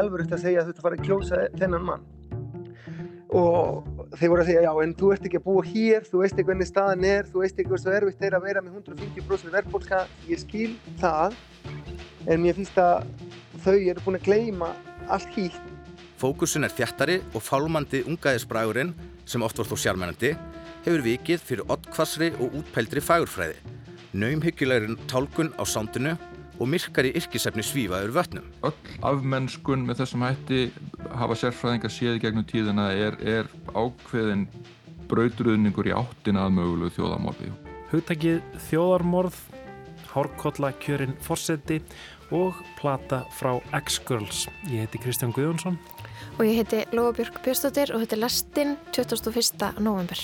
alvöru eftir að segja að þú ert að fara að kjósa þennan mann. Og þeir voru að segja já en þú ert ekki að búa hér, þú veist ekki hvernig staðan er, þú veist ekki hversu erfitt er að vera með 150% verðbólka, ég skil það en mér finnst að þau eru búin að gleima allt hýtt. Fókusin er þjættari og fálmandi ungaðisbræðurinn sem oft var þó sjálfmennandi hefur vikið fyrir oddkvassri og útpældri fagurfræði, naumhyggjulegurinn tálkun á sándinu og myrkari yrkisefni svífaður vötnum. Öll afmennskun með þessum hætti hafa sérfræðingar séð gegnum tíðina er, er ákveðin brauturöðningur í áttina að mögulegu þjóðarmorði. Hugtakið þjóðarmorð, hárkolla kjörinn fórseti og plata frá X-Girls. Ég heiti Kristján Guðjónsson. Og ég heiti Lóabjörg Björnstóttir og þetta er lastinn 21. november.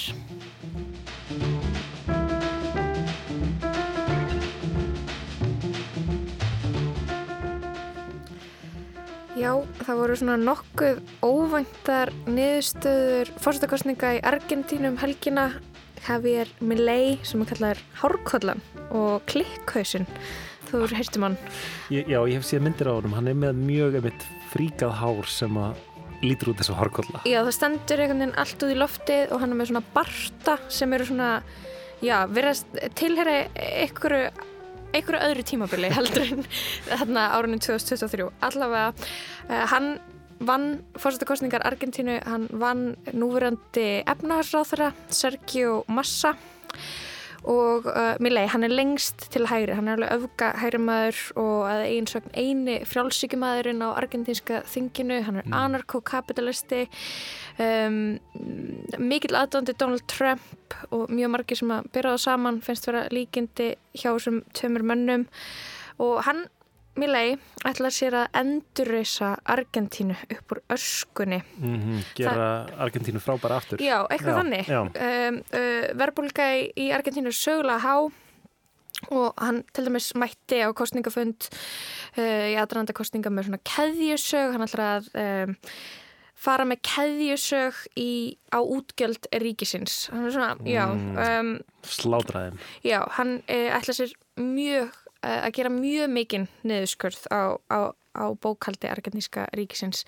Já, það voru svona nokkuð óvæntar niðurstöður fórstakostninga í Argentínum um helgina. Javier Milei sem er kallar Hárkollan og Klikkhausin þú eru heyrtum hann ég, Já, ég hef séð myndir á hann hann er með mjög einmitt fríkað hár sem að lítur út þessu hárkolla. Já, það stendur einhvern veginn allt út í loftið og hann er með svona barta sem eru svona já, verðast tilhera einhverju einhverju öðru tímabili heldur en þarna árunum 2023 allavega uh, hann vann fórsættakostningar Argentínu hann vann núverandi efnahagsráþara Sergio Massa og uh, Milei, hann er lengst til hægri, hann er alveg öfga hægri maður og að einsögn eini frjálsíkjumadurinn á argentínska þinginu, hann er mm. anarko-kapitalisti um, mikill aðdóndi Donald Trump og mjög margir sem að byrja það saman finnst vera líkindi hjá þessum tömur mönnum. Og hann Milei ætla sér að endurreysa Argentínu upp úr öskunni. Mm -hmm, Gera Þa... Argentínu frábæra aftur. Já, eitthvað já, þannig. um, uh, Verbulga í, Argentínu er sögulega há og hann til dæmis mætti á kostningafund uh, í aðranda kostninga með svona keðjusög. Hann ætla að um, fara með keðjusög í, á útgjöld ríkisins. Hann er svona, mm, já um, Slátraðum Já, hann uh, ætla sér mjög að gera mjög mikinn neðuskurð á, á, á bókaldi argentíska ríkisins.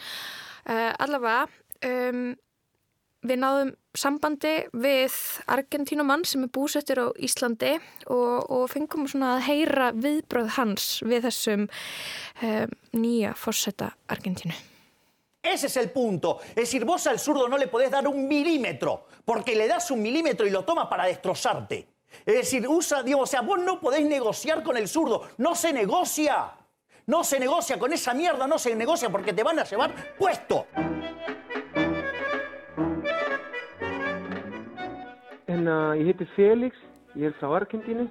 Uh, allavega, um, við náðum sambandi við argentínumann sem er búsettur á Íslandi og, og fengum svona að heyra viðbröð hans við þessum um, nýja fórsetta Argentínu. Ese es el punto. Es decir, vos al zurdo no le podés dar un milímetro, porque le das un milímetro y lo toma para destrozarte. Es decir, usa, digo, o sea, vos no podéis negociar con el zurdo. No se negocia. No se negocia con esa mierda, no se negocia porque te van a llevar puesto. En uh, ég heiti Felix, ég er frá Argentínu,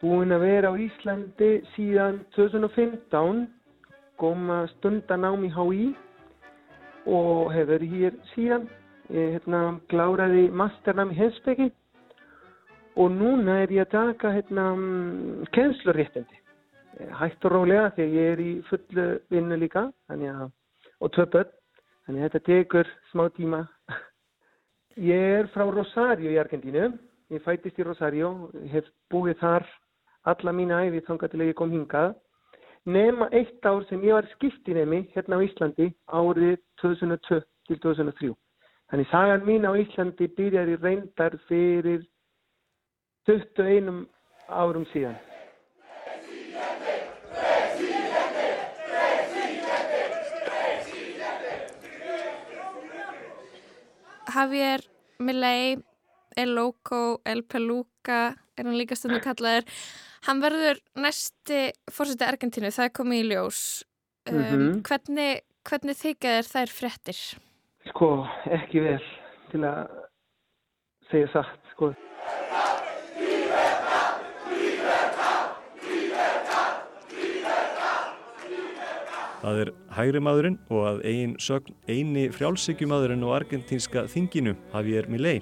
búinn að vera á Íslandi síðan 2015, kom stundan á mig HÍ og hef verið hér síðan. Hérna, kláraði masternam í hensbyggi og núna er ég að taka hérna mm, kennsluréttindi. Hægt og rólega þegar ég er í fullu vinnu líka að, og tvö þannig að þetta tekur smá tíma. Ég er frá Rosario í Argentínu. Ég fætist í Rosario hef búið þar alla mína æfi þanga til að ég kom hingað. Nema eitt ár sem ég var skiptinemi hérna á Íslandi árið 2002 til 2003 þannig sagan mín á Íslandi byrjar í reyndar fyrir 21 árum síðan. Javier Milei, El Loco, El Peluca, er hann líka stundu kallaður. Hann verður næsti fórseti Argentínu, það er komið í ljós. Um, mm -hmm. Hvernig, hvernig þykja þér þær frettir? Sko, ekki vel til að segja satt, sko. Það er hægri maðurinn og að ein sögn eini frjálsíkjumadurinn og argentínska þinginu Javier Milei.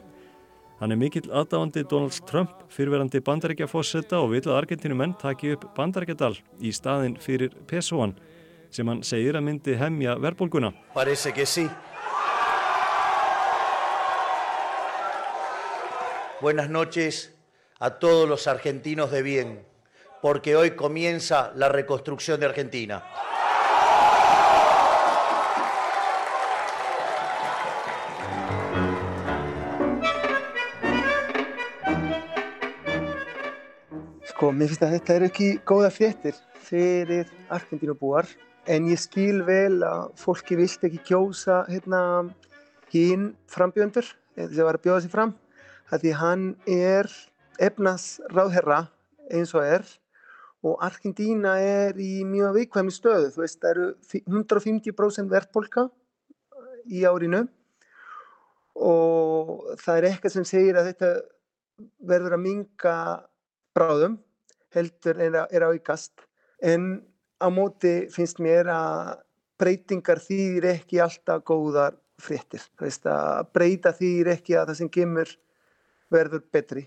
Hann er mikill aðdáandi Donald Trump, fyrverandi bandarækjafósetta og vil að Argentínu menn taki upp bandarækjadal í staðin fyrir pesoan sem hann segir að myndi hemja verbulguna. Parece que sí. Buenas noches a todos los argentinos de bien, porque hoy comienza la reconstrucción de Argentina. Sko, mér finnst að þetta er ekki góða fréttir fyrir Argentínubúar en ég skil vel að fólki vilt ekki kjósa hérna hinn frambjöndur sem var að bjóða sér fram því hann er efnasráðherra eins og er og Argentína er í mjög viðkvæmi stöðu, þú veist það eru 150% verðpolka í árinu og það er eitthvað sem segir að þetta verður að minga bráðum heldur en er á ykast en á móti finnst mér að breytingar þýðir ekki alltaf góðar fréttir. Að breyta þýðir ekki að það sem gemur verður betri.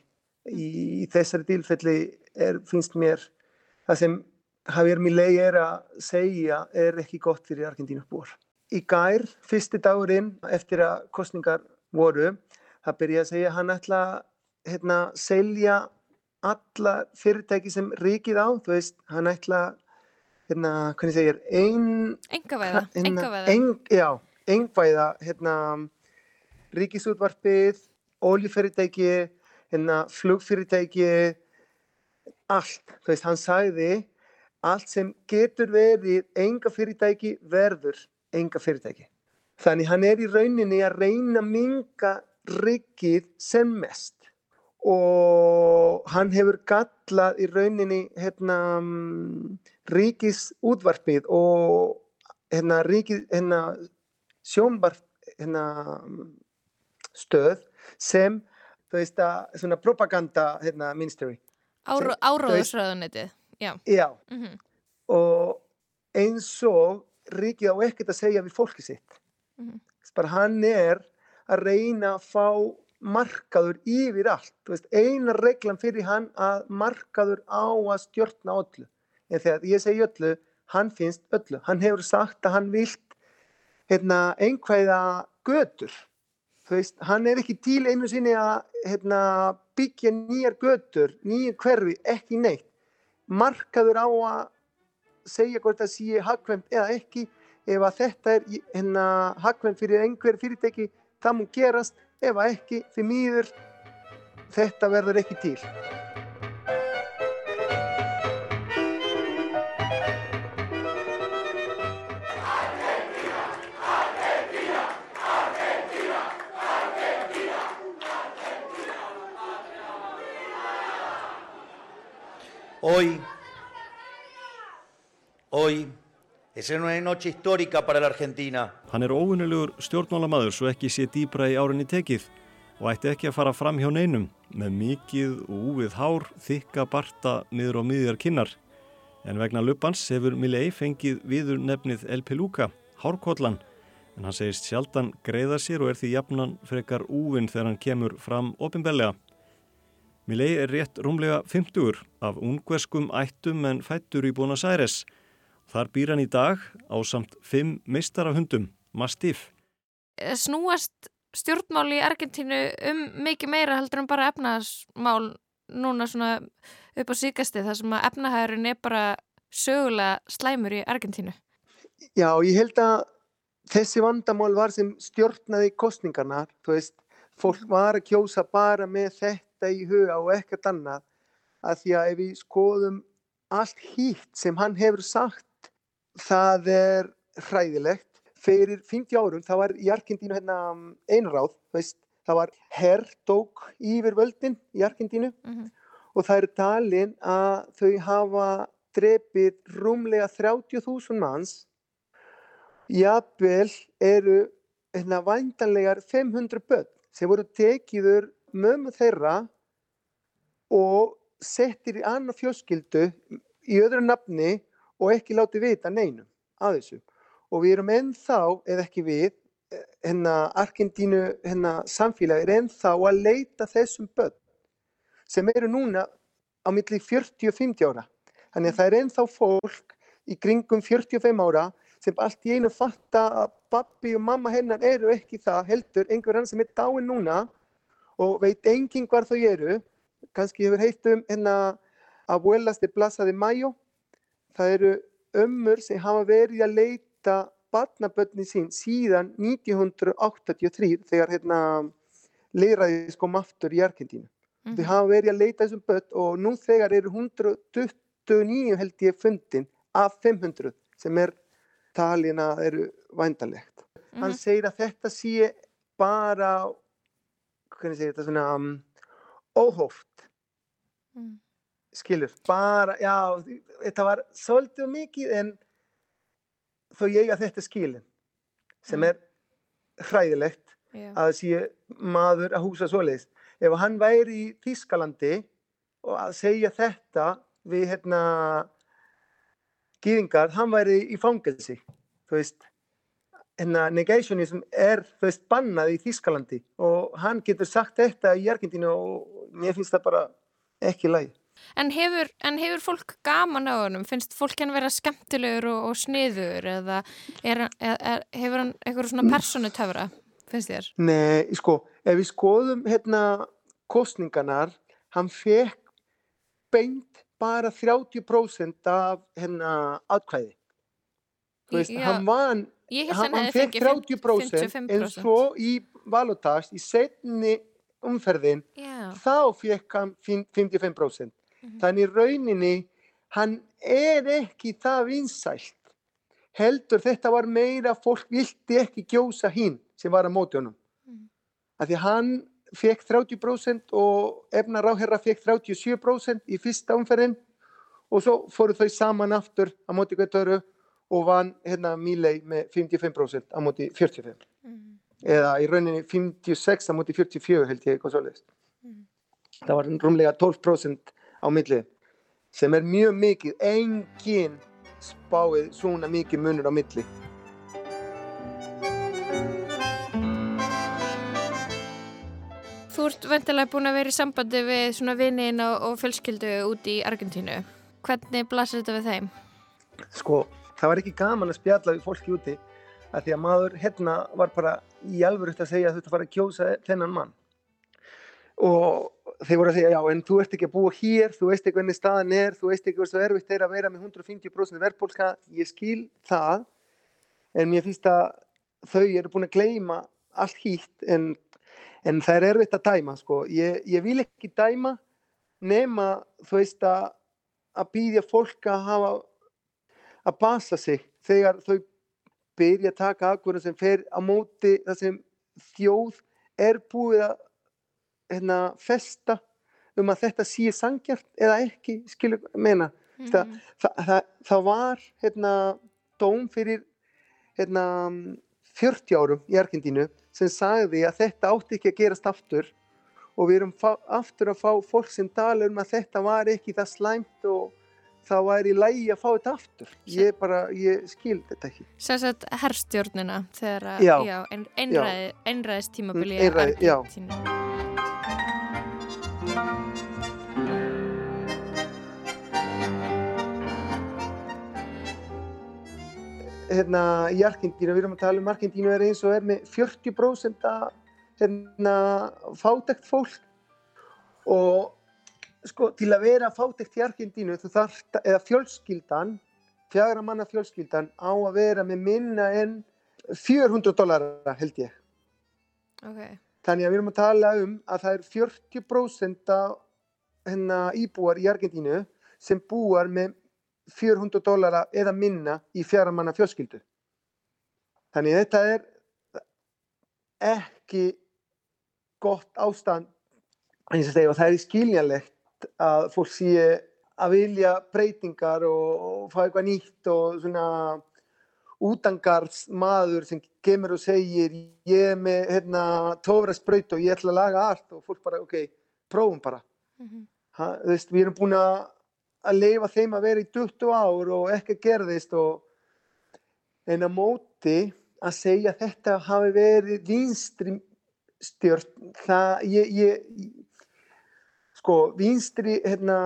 Í, í þessari tilfelli er, finnst mér það sem Javier Milei er að segja er ekki gott fyrir Argentínu búar. Í gær, fyrsti dagurinn eftir að kostningar voru, það byrja að segja að hann ætla að hérna, selja alla fyrirtæki sem ríkið á, þú veist, hann ætla hérna, hvernig segir, ein... Engavæða, hérna. Ein, já, engvæða, hérna, ríkisútvarpið, óljufyrirtæki, hérna, flugfyrirtæki, allt, þú veist, hann sagði, allt sem getur verið enga fyrirtæki verður enga fyrirtæki. Þannig hann er í rauninni að reyna að minga ríkið sem mest og hann hefur gallað í rauninni hérna, ríkis útvarpið og hérna, ríkis, hérna, sjónvarp hérna, stöð sem veist, að, svona propaganda hérna, ministry. Áróðusröðunitið, já. Já, Mm -hmm. og eins og ríkið á ekkert að segja við fólki sitt. Mm -hmm. Bara hann er að reyna að fá markaður yfir allt. Veist, eina reglan fyrir hann að markaður á að stjórna öllu. En þegar ég segi öllu, hann finnst öllu. Hann hefur sagt að hann vilt hérna, einhverja götur. Veist, hann er ekki til einu sinni að hérna, byggja nýjar götur, nýjar hverfi, ekki neitt. Markaður á að segja hvort það sé hagkvæmt eða ekki. Ef að þetta er hérna, hagkvæmt fyrir einhver fyrirtæki, það mun gerast ef ekki því mýður þetta verður ekki til. Hoy, hoy Hann er óvinnulegur stjórnmálamaður svo ekki sé dýbra í árinni tekið og ætti ekki að fara fram hjá neinum með mikið og úvið hár, þykka barta niður á miðjar kinnar. En vegna luppans hefur Milley fengið viður nefnið El Peluca, hárkollan, en hann segist sjaldan greiða sér og er því jafnan frekar úvinn þegar hann kemur fram ofinbellega. Milley er rétt rúmlega 50 af ungverskum ættum en fættur í Buenos Aires. Þar býr hann í dag á samt fimm mistarahundum, Mastiff. Snúast stjórnmál í Argentínu um mikið meira heldur en bara efnahagsmál núna svona upp á síkasti þar sem að efnahæðurinn er bara sögulega slæmur í Argentínu. Já, ég held að þessi vandamál var sem stjórnaði kostningarna, þú veist, fólk var að kjósa bara með þetta í huga og ekkert annað, að því að ef við skoðum allt hýtt sem hann hefur sagt, það er hræðilegt. Fyrir 50 árum, það var í Argentínu hérna einráð, veist, það var herrdók yfir völdin í Argentínu Mm -hmm. og það eru talin að þau hafa drepið rúmlega 30.000 manns. Jafnvel eru hérna væntanlegar 500 börn sem voru tekiður mömmu þeirra og settir í annað fjóskildu í öðru nafni og ekki látið vita neinum að þessu. Og við erum ennþá, eða ekki við, hérna Argentínu hérna, samfélagi er ennþá að leita þessum börn sem eru núna á milli 40 og 50 ára. Þannig að það er ennþá fólk í kringum 45 ára sem allt í einu fatta að pappi og mamma hennar eru ekki það heldur einhver annar sem er dáin núna og veit enginn hvar þau eru. Kanski hefur heitt um hérna Abuelas de Plaza de Mayo. Það eru ömmur sem hafa verið að leita barnabönni sín síðan 1983 þegar hérna leiraðis kom aftur í Argentínu. Þau hafa verið að leita þessum börn og nú þegar eru 129 held ég fundin af 500 sem er talin að eru vændalegt. Hann segir að þetta sé bara, hvernig segir þetta svona, um, óhóft Mm. Skilur, bara, já, þetta var svolítið mikið en þau eiga þetta skilin sem er hræðilegt Já. að sé maður að húsa svoleiðis. Ef hann væri í Þískalandi og að segja þetta við hérna gýðingar, hann væri í fangelsi, þú veist, hérna negationism er, þú veist, bannað í Þískalandi og hann getur sagt þetta í Argentínu og mér finnst það bara ekki lægi. En hefur, en hefur fólk gaman á honum? Finnst fólk hann vera skemmtilegur og, og sniður eða er, er, er, hefur hann eitthvað svona personutöfra, finnst þér? Nei, sko, ef við skoðum hérna kostningarnar, hann fekk beint bara 30% af hérna atkvæði. Þú veist, Já, hann vann, hann, hann fekk fengið 30% en 55%. svo í valutast, í setni umferðin, Já, þá fekk hann fin- 55%. Þannig rauninni, hann er ekki það vinsælt. Heldur þetta var meira fólk vildi ekki gjósa hinn sem var að móti honum. Af því að hann fekk 30% og efna ráherra fekk 37% í fyrsta umferðin og svo fóru þau saman aftur á móti hvert öru og vann hérna Milei með 55% á móti 45. Eða í rauninni 56 á móti 44 held ég eitthvað svoleiðist. Það var rúmlega 12% á milli sem er mjög mikið, engin spáið svona mikið munur á milli. þú ert vendilega búin að vera í sambandi við svona vinnin og, og fjölskyldu út í Argentínu. Hvernig blasir þetta við þeim? sko, það var ekki gaman að spjalla við fólki úti að því að maður hérna var bara í alvöru að segja að þetta var að kjósa þennan mann og þeir voru að segja já en þú ert ekki að búa hér þú veist ekki hvernig staðan er þú veist ekki hversu erfitt er að vera með 150% verðbólska ég skil það en mér finnst að þau eru búin að gleyma allt hýtt en, en það er erfitt að dæma sko. ég, ég vil ekki dæma nema þú veist að að býðja fólk að hafa að basa sig þegar þau byrja að taka ákvörðum sem fer á móti það sem þjóð er búið að hérna, festa um að þetta sé sangjart eða ekki, skilur meina. Mm. Það, það, það, það var hérna, dóm fyrir hérna, 40 árum í Argentínu sem sagði að þetta átti ekki að gerast aftur og við erum aftur að fá fólk sem tala um að þetta var ekki það slæmt og það væri í lægi að fá þetta aftur. Ég bara, ég skil þetta ekki. Sem sagt herstjórnina þegar að, einræðist tímabili einræði, já. Hérna, í Argentínu, við erum að tala um Argentínu er eins og er með 40% að hérna, fátækt fólk. Og sko, til að vera fátækt í Argentínu þú þarft, eða fjölskyldan fjagra manna fjölskyldan á að vera með minna en 400 dólarar held ég. Ok, þannig að við erum að tala um að það er 40% af hérna, íbúar í Argentínu sem búar með 400 dólara eða minna í fjara manna fjölskyldu. Þannig þetta er ekki gott ástand eins og það er skiljanlegt að fólk sé að vilja breytingar og, og fá eitthvað nýtt og svona útangarðs maður sem kemur og segir ég er með hérna, tófrasbraut og ég ætla að laga allt og fólk bara ok, prófum bara. Ha, þú veist, við erum búin að að leifa þeim að vera í 20 ár og ekki gerðist og en á móti að segja að þetta hafi verið vinstri stjórn það ég, ég sko vinstri hérna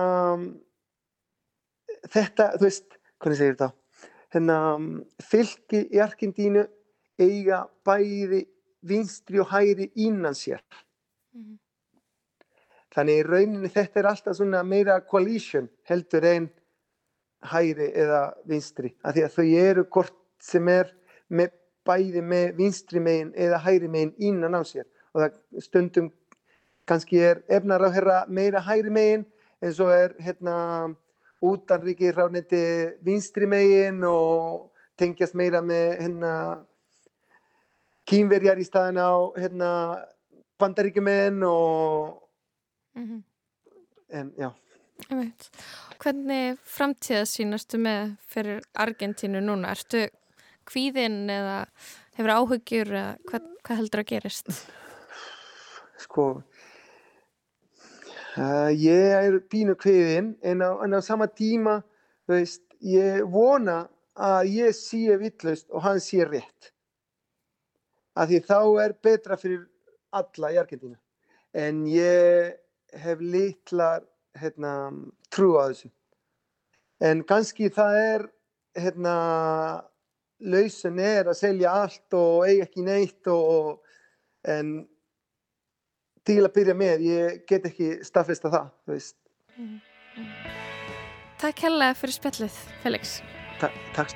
þetta, þú veist, hvernig segir þetta? Hérna fylki í Argentínu eiga bæði vinstri og hæri innan sér Þannig í rauninni þetta er alltaf svona meira coalition heldur en hæri eða vinstri. Af því að þau eru hvort sem er með, bæði með vinstri megin eða hæri megin innan á sér. Og það stundum kannski er efnar á herra meira hægri megin eins og er hérna útanriki ráðniti vinstri megin og tengjast meira með hérna kínverjar í staðin á hérna bandaríkjumenn og Mhm. en já. Hvernig framtíða sínastu með fyrir Argentínu núna? Ertu kvíðinn eða hefur áhugjur eða hvað, hvað heldur að gerist? sko uh, ég er pínu kviðinn en en á sama tíma veist, ég vona að ég sé villust og hann sé rétt af því þá er betra fyrir alla í Argentínu en ég hef litlar hérna, trú á þessu en kannski það er hérna lausin er að selja allt og eiga ekki neitt og, en til að byrja með, ég get ekki staðfesta það, þú veist. Takk hella fyrir spjallið, Felix. Ta takk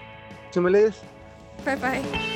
sem að leiðis. Bye bye.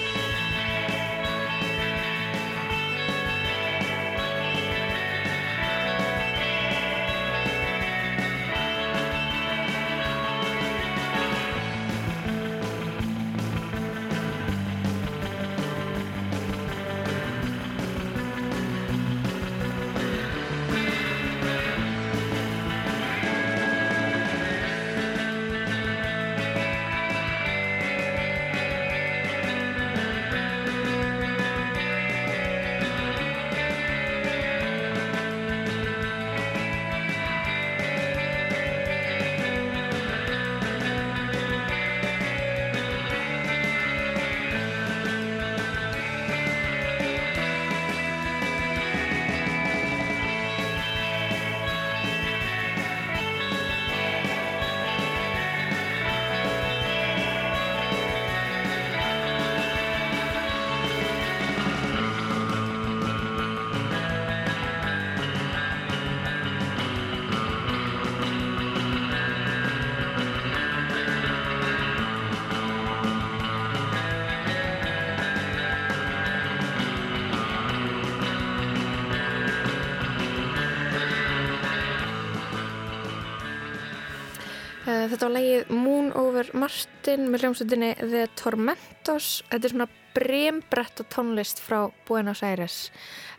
Þetta var lægið Moon Over Martin með hljómsveitinni The Tormentos. Þetta er svona brembrett og tónlist frá Buenos Aires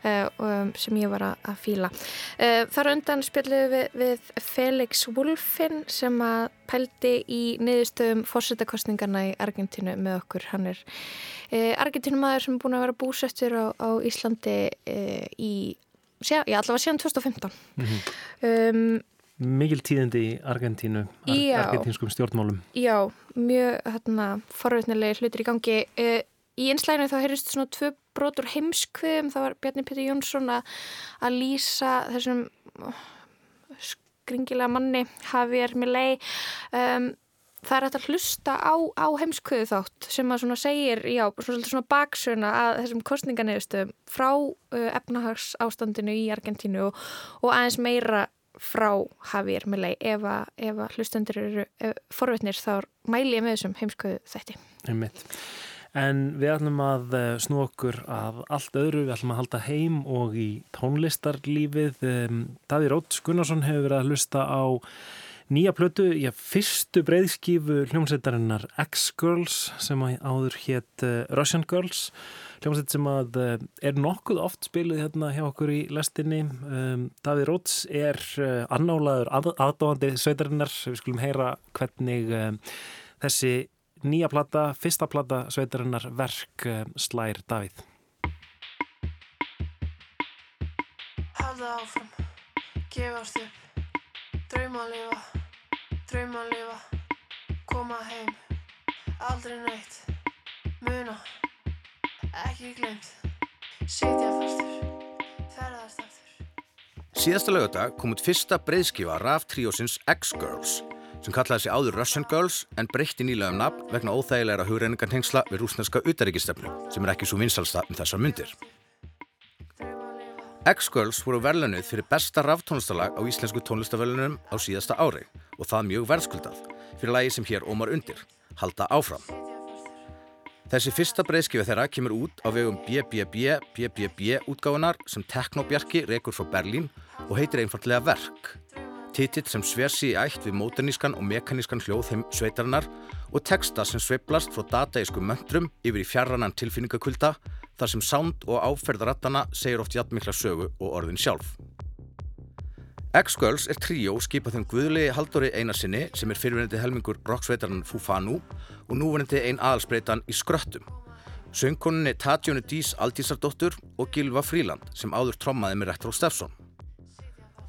uh, um, sem ég var að, að fíla. Uh, þar undan spjallið við, við Felix Wolfin sem að pældi í niðurstöðum fórsetakostningarna í Argentínu með okkur. Hann er uh, Argentínumæður sem er búin að vera búsettur á, á Íslandi í, já, allavega síðan 2015. um, Mikil tíðindi í Argentínu, ar Já. argentínskum stjórnmálum. Já, mjög hérna, forveitnilegi hlutir í gangi. Uh, í einslæginu þá heyrðist svona tvö brotur heimskviðum. Það var Bjarni Pétur Jónsson að að lýsa þessum uh, skringilega manni Javier Milei. Um, það er hægt að hlusta á, á heimskviðu þátt sem að svona segir, já, svona, svona baksuna að þessum kostninganeyðustöðum frá uh, efnahags ástandinu í Argentínu og, og aðeins meira frá Javier Milei ef að, hlustendur eru forvetnir þá mæli ég með þessum heimskuðu þætti. Einmitt. En við ætlum að eh, snú okkur af allt öðru, við ætlum að halda heim og í tónlistarlífið. Daví Róts Gunnarsson hefur verið að hlusta á nýja plötu, já, fyrstu breyðskífu hljómsveitarinnar X-Girls sem áður hétt uh, Russian Girls. Hljómsveit sem að uh, er nokkuð oft spiluð hérna hjá okkur í lestinni. Um, Daví Róts er uh, annálaður að, aðdóðandi sveitarinnar. Við skulum heyra hvernig um, þessi nýja plata, fyrsta plata sveitarinnar verk uh, slær Davíð. Halda áfram, gefast upp, drauma að lifa, drauma lifa, koma heim, aldrei neitt, muna, ekki glemt, sitja fastur, ferðast aftur. Síðasta laugardag kom út fyrsta breyðskifa raf tríósins X-Girls sem kallaði sig áður Russian Girls en breytti nýlega um nafn vegna óþægilegra hugreiningan hengsla við rúsneska utaríkistefnu sem er ekki svo vinsalsta um þessar myndir. X-Girls voru verðlunuð fyrir besta raftónlistalag á íslensku tónlistavörlunum á síðasta ári og það mjög verðskuldað fyrir lagi sem hér ómar undir, Halda áfram. Þessi fyrsta breyðskifa þeirra kemur út á vegum BBB, BBB útgáðunar sem Teknobjarki rekur frá Berlín og heitir einfallega Verk. Titill sem sver sig í ætt við móternískan og mekanískan hljóð heim sveitarinnar og texta sem sveiblast frá dataísku möndrum yfir í fjarrannan tilfinningakulda þar sem sound og áferðarattana segir oft jætmikla sögu og orðin sjálf. X-Girls er tríó skipað þeim guðlegi Haldóri Einarsinni sem er fyrirvenandi helmingur rocksveitarinn Fufanu og núvenandi ein aðalsbreytan í Skröttum. Söngkoninni Tatjónu Dís Aldísardóttur og Gilva Fríland sem áður trommaði með Retro Steffsson.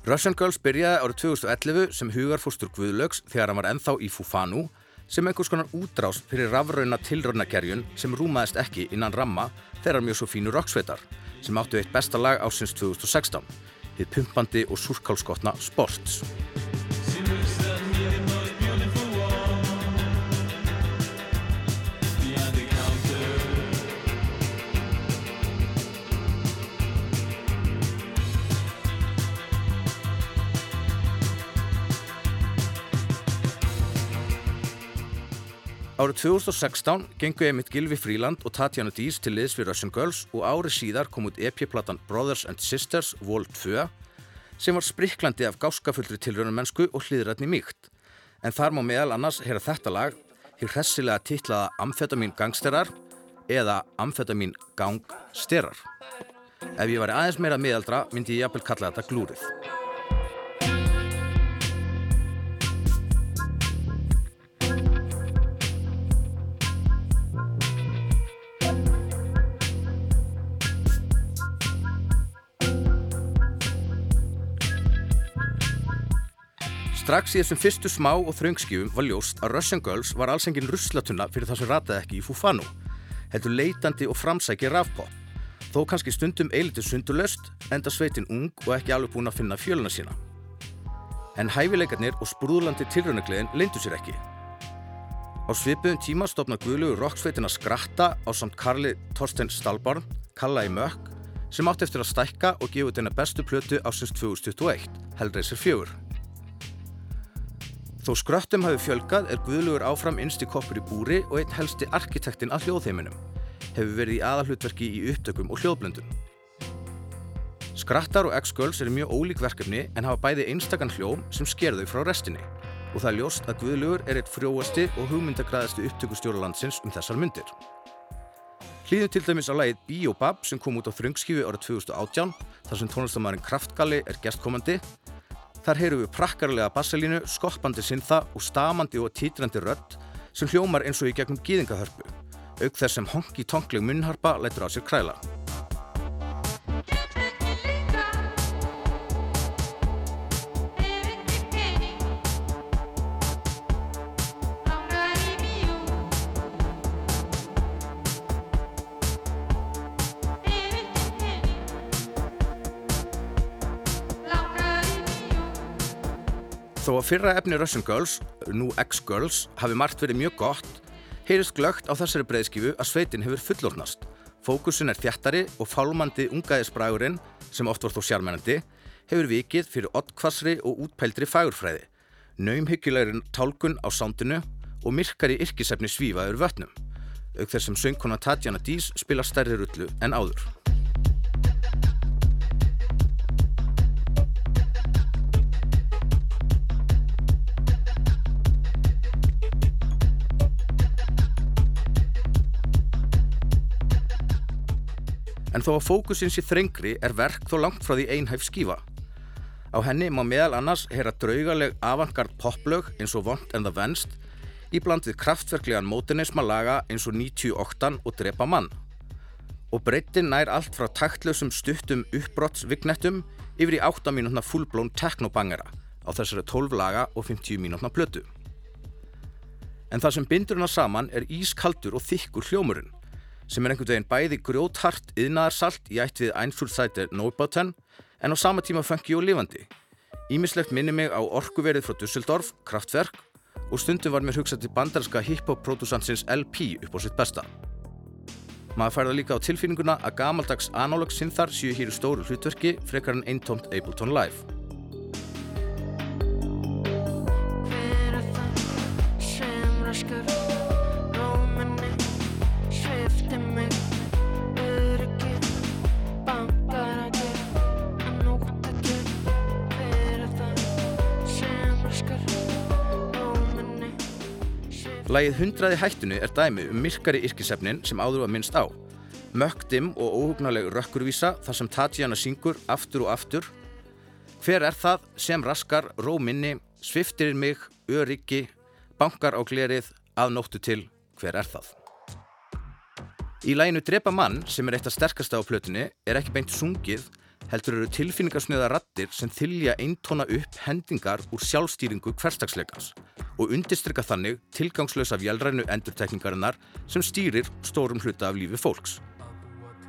Russian Girls byrjaði árið 2011 sem hugarfóstur Guðlaugs þegar hann var ennþá í Fufanu sem einhvers konar útrás fyrir rafrauna tilraunagerjun sem rúmaðist ekki innan ramma þeirra mjög svo fínu rocksveitar sem áttu eitt besta lag ásins 2016, þið pumpandi og súrkálskotna Sports. Árið 2016 gengu Emmitt Gilvi Fríland og Tatjana Dís til liðs við Russian Girls og árið síðar kom út EP-platan Brothers and Sisters Vol 2 sem var spriklandi af gáskafullri tilraunumennsku og hlýðrætni mýkt. En þar má meðal annars heyra þetta lag, hér hressilega titlaða Amfetamin gangsterar eða Amfetamin gangsterar. Ef ég væri aðeins meira miðaldra myndi ég jafnvel kalla þetta glúrið. Strax í þessum fyrstu smá og þraungskjöfum var ljóst að Russian Girls var alls engin ruslatunna fyrir það sem rataði ekki í Fufanu. Heldur leitandi og framsæki rafpop. Þó kannski stundum eilitið sundurlöst, enda sveitin ung og ekki alveg búin að finna fjöluna sína. En hæfileikarnir og sprúðlandi tilraunagliðin leindu sér ekki. Á svipuðum tíma stopna Guðlugur rocksveitina Skratta á samt Karli Torsten Stalbarn, Kalla í Mökk, sem átti eftir að stækka og gefa eina bestu plötu ásins 2021, Hellraiser 4. Þó skröttum hafi fjölgað er Guðlugur áfram innst í koppur í búri og einn helsti arkitektinn að hljóðheiminum. Hefur verið í aðalhlutverki í upptökum og hljóðblöndun. Skrattar og X-Girls eru mjög ólík verkefni en hafa bæði einstakann hljóm sem sker þau frá restinni og það er ljóst að Guðlugur er eitt frjóasti og hugmyndagraðasti upptökustjóra landsins um þessar myndir. Hlýðum til dæmis á lagið Biobab sem kom út á þröngskífi árið 2018 þar sem tónlistamærin Kraftgalli er gestkomandi Þar heyrum við prakkarlega bassalínu, skoppandi syntha og stamandi og títrandi rödd sem hljómar eins og í gegnum gýðingahörpu, auk þess sem hongi tonkleg munnharpa lætur á sér kræla. Þó að fyrra efni Russian Girls, nú X-Girls, hafi margt verið mjög gott, heyrist glögt á þessari breyðskifu að sveitin hefur fullornast. Fókusin er þjættari og fálmandi ungaðisbrægurinn, sem oft var þó sjármennandi, hefur vikið fyrir oddkvassri og útpældri fagurfræði, naumhyggjulegri tálkun á sándinu og myrkari yrkisefni svífaður vötnum, auk þess sem söngkona Tatjana Dís spila stærri rullu en áður. En þó að fókusin sé þrengri er verk þó langt frá því einhæf skífa. Á henni má meðal annars heyra draugaleg avantgard poplög eins og Vont and the Venst í bland við kraftverklegan móternisma laga eins og 98 og Drepa mann. Og breytin nær allt frá taktlausum stuttum uppbrottsvignettum yfir í 8 mínútna fullblón teknobangera á þessari 12 laga og 50 mínútna plötu. En það sem bindur hana saman er ískaldur og þykkur hljómurinn sem er einhvern veginn bæði grjóthart yðnaðarsalt í ætt við Einfjörðsæti Nóbáten en á sama tíma fengi og lifandi. Ímislegt minni mig á orkuverið frá Dusseldorf, Kraftwerk og stundum var mér hugsað til bandarska hip-hop-produsansins LP upp á sitt besta. Maður færða líka á tilfinninguna að gamaldags analog synþar séu hér í stóru hlutverki frekar en eintómt Ableton Live. Fyrir Lægið Hundraði hættinu er dæmi um myrkari yrkisefnin sem áður var minnst á. Mögdim og óhugnaleg rökkurvísa þar sem Tatjana syngur aftur og aftur. Hver er það sem raskar róminni, sviftir mig, öryggi, bankar á glerið, að nóttu til, hver er það? Í læginu Drepa mann, sem er eitt af sterkasta á plötunni, er ekki beint sungið, heldur eru tilfinningarsnöða rattir sem þylja eintona upp hendingar úr sjálfstýringu hverstagsleikans og undistrykka þannig tilgangslösa vélrænu endurtekningarinnar sem stýrir stórum hluta af lífi fólks.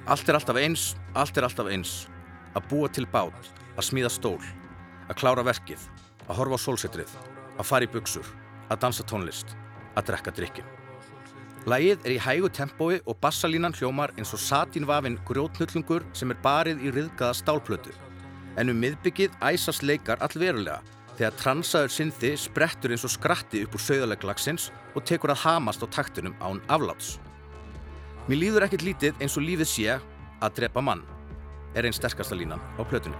Allt er alltaf eins, allt er alltaf eins. Að búa til bát, að smíða stól, að klára verkið, að horfa á sólsetrið, að fara í buksur, að dansa tónlist, að drekka drikkin. Lægið er í hægu tempói og bassalínan hljómar eins og satínvafinn grjótnullungur sem er barið í riðgaða stálplötu. En um miðbyggið æsast leikar allverulega þegar transaður synthi sprettur eins og skratti upp úr söðaleglagsins og tekur að hamast á taktunum án afláts. Mér líður ekkert lítið eins og lífið sé að drepa mann, er einn sterkasta línan á plötunni.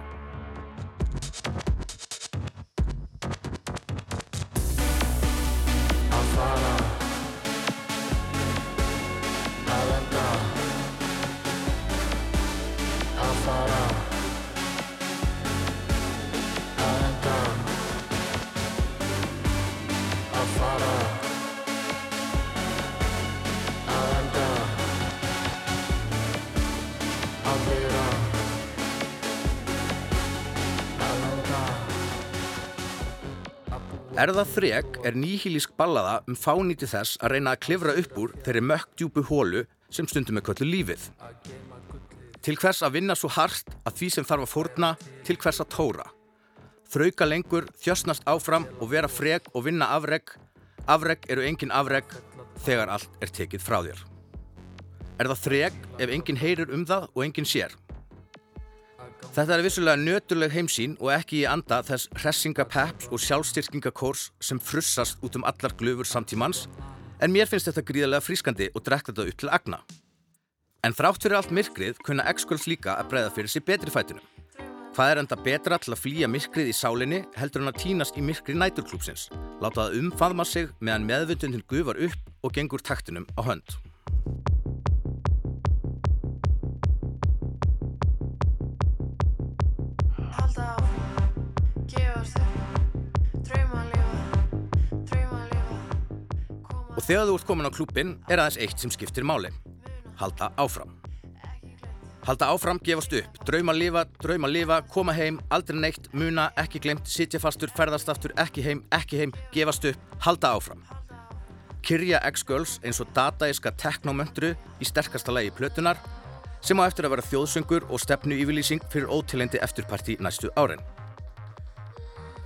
Erða þreg er nýhílísk ballaða um fánýti þess að reyna að klifra upp úr þeirri mökkdjúpu hólu sem stundum er köllu lífið. Til hvers að vinna svo hart að því sem þarf að fórna, til hvers að tóra. Þrauka lengur, þjösnast áfram og vera freg og vinna afreg. Afreg eru engin afreg þegar allt er tekið frá þér. Er það þreg ef engin heyrir um það og engin sér? Þetta er vissulega nöturleg heimsín og ekki í anda þess hressingapeps og sjálfstyrkingakórs sem frussast út um allar glöfur samtímans en mér finnst þetta gríðarlega frískandi og drekta þetta upp til agna. En þrátt fyrir allt myrkrið kunna X-Girls líka að breyða fyrir sér betri fætunum. Hvað er enda betra til að flýja myrkrið í sálinni heldur hann að týnast í myrkri næturklúpsins, láta það umfaðma sig meðan meðvundundin gufar upp og gengur taktunum á hönd. Og þegar þú ert komin á klúpin er aðeins eitt sem skiptir máli. Halda áfram. Halda áfram, gefast upp, drauma lifa, drauma lifa, koma heim, aldrei neitt, muna, ekki glemt, sitja fastur, ferðast aftur, ekki heim, ekki heim, gefast upp, halda áfram. Kyrja X-Girls eins og dataiska teknómöndru í sterkasta lagi plötunar sem á eftir að vera þjóðsöngur og stefnu yfirlýsing fyrir ótilendi eftirparti næstu árin.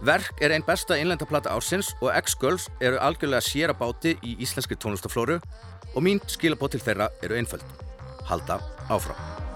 Verk er einn besta innlenda plata ársins og X-Girls eru algjörlega sér að báti í íslenskri tónlistaflóru og mín skilabót til þeirra eru einföld. Halda áfram.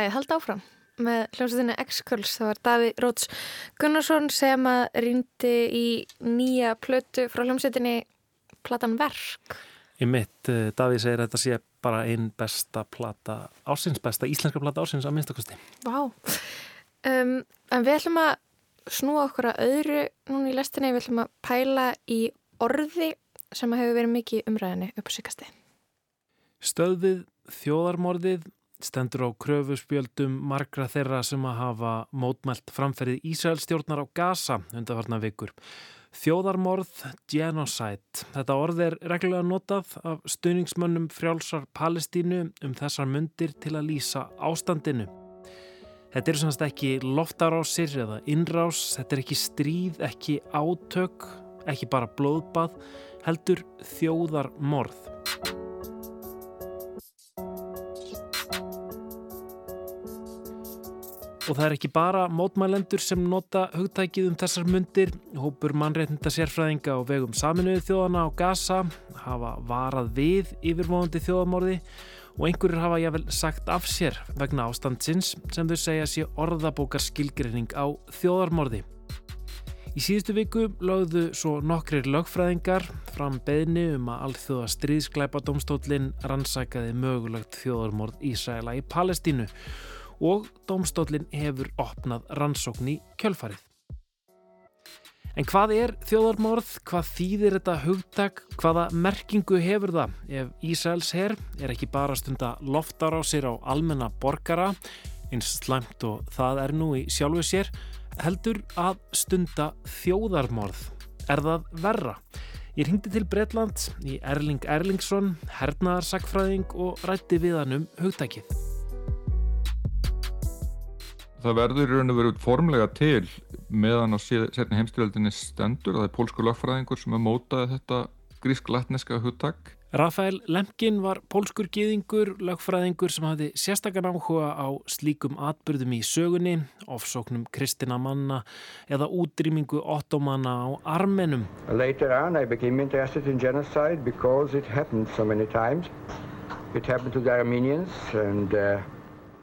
Lagið Hald áfram með hljómsveitinni X-Curls. Það var Daví Róts Gunnarsson sem að rýndi í nýja plötu frá hljómsveitinni platan Verk. Í mitt, uh, Davíð segir að þetta sé bara einn besta plata ársins, besta íslenska plata ársins að minnstakosti. Vá. Um, en við ætlum að snúa okkur að öðru núna í lestinni. Við ætlum að pæla í orði sem hefur verið mikið umræðinni upp á síkasti. Stöðið þjóðarmorðið stendur á kröfuspjöldum margra þeirra sem að hafa mótmælt framferðið Ísraelstjórnar á Gaza undarfarna vikur. Þjóðarmorð, genocide. Þetta orð er reglulega notað af stuðningsmönnum frjálsar Palestínu um þessar mundir til að lýsa ástandinu. Þetta eru semst ekki loftarásir eða innrás, þetta er ekki stríð, ekki átök, ekki bara blóðbað, heldur þjóðarmorð. Og það er ekki bara mótmælendur sem nota hugtækið um þessar mundir. Hópur mannréttinda sérfræðinga á vegum saminuðu þjóðana á Gaza hafa varað við yfirvóðandi þjóðamorði og einhverjur hafa jável sagt af sér vegna ástandsins sem þau segja sé orðabókar skilgreining á þjóðarmorði. Í síðustu viku lögðu svo nokkrir lögfræðingar fram beðni um að alþjóða stríðsklæpa domstólinn rannsækaði mögulegt þjóðarmorð Ísraela í Palestínu og domstólinn hefur opnað rannsókn í kjölfarið. En hvað er þjóðarmorð? Hvað þýðir þetta hugtak? Hvaða merkingu hefur það ef Ísraels herr er ekki bara stunda loftar á sér á almenna borgara, eins slæmt og það er nú í sjálfu sér, heldur að stunda þjóðarmorð? Er það verra? Ég ringdi til Breitland í Erling Erlingsson, hernaðarsakfræðing og rætti við hann um hugtækið. Það verður í raun og veru formlega til meðan á setni heimstyrjöldinni stendur að það er pólsku lögfræðingur sem er mótaði þetta grísk-latneska hugtak. Rafael Lemkin var pólskur gýðingur, lögfræðingur sem hafði sérstakann áhuga á slíkum atbyrðum í sögunni, ofsóknum kristina manna eða útrýmingu ottomanna á armenum. Later on I became interested in genocide because it happened so many times. It happened to the Armenians and uh,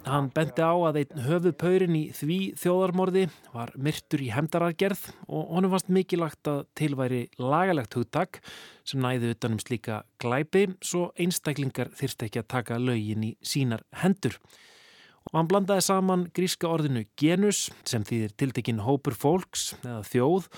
Hann benti á að einn höfuðpaurin í því þjóðarmorði var myrtur í hemdarargerð og honum fannst mikilagt að tilværi lagalegt hugtak sem næði utanum slíka glæpi svo einstaklingar þyrst ekki að taka lögin í sínar hendur. Og hann blandaði saman gríska orðinu genus sem þýðir tiltekinn hópur fólks eða þjóð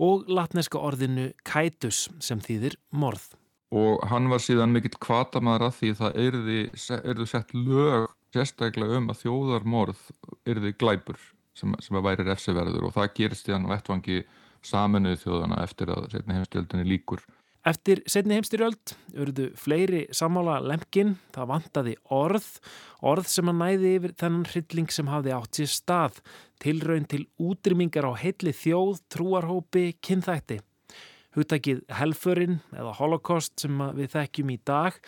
og latneska orðinu kaitus sem þýðir morð. Og hann var síðan mikill kvatamaður að því það erði sett lög sérstaklega um að þjóðarmorð yrði glæpur sem, sem að væri refsiverður og það gerist í hann vettvangi saminuð þjóðana eftir að setni heimstjöldinni líkur. Eftir setni heimstyrjöld urðu fleiri sammála lemkin, það vantaði orð, orð sem að næði yfir þennan hrylling sem hafði átt sér stað, tilraun til útrymmingar á heilli þjóð, trúarhópi, kynþætti. Huttakið helfurinn eða holocaust sem við þekkjum í dag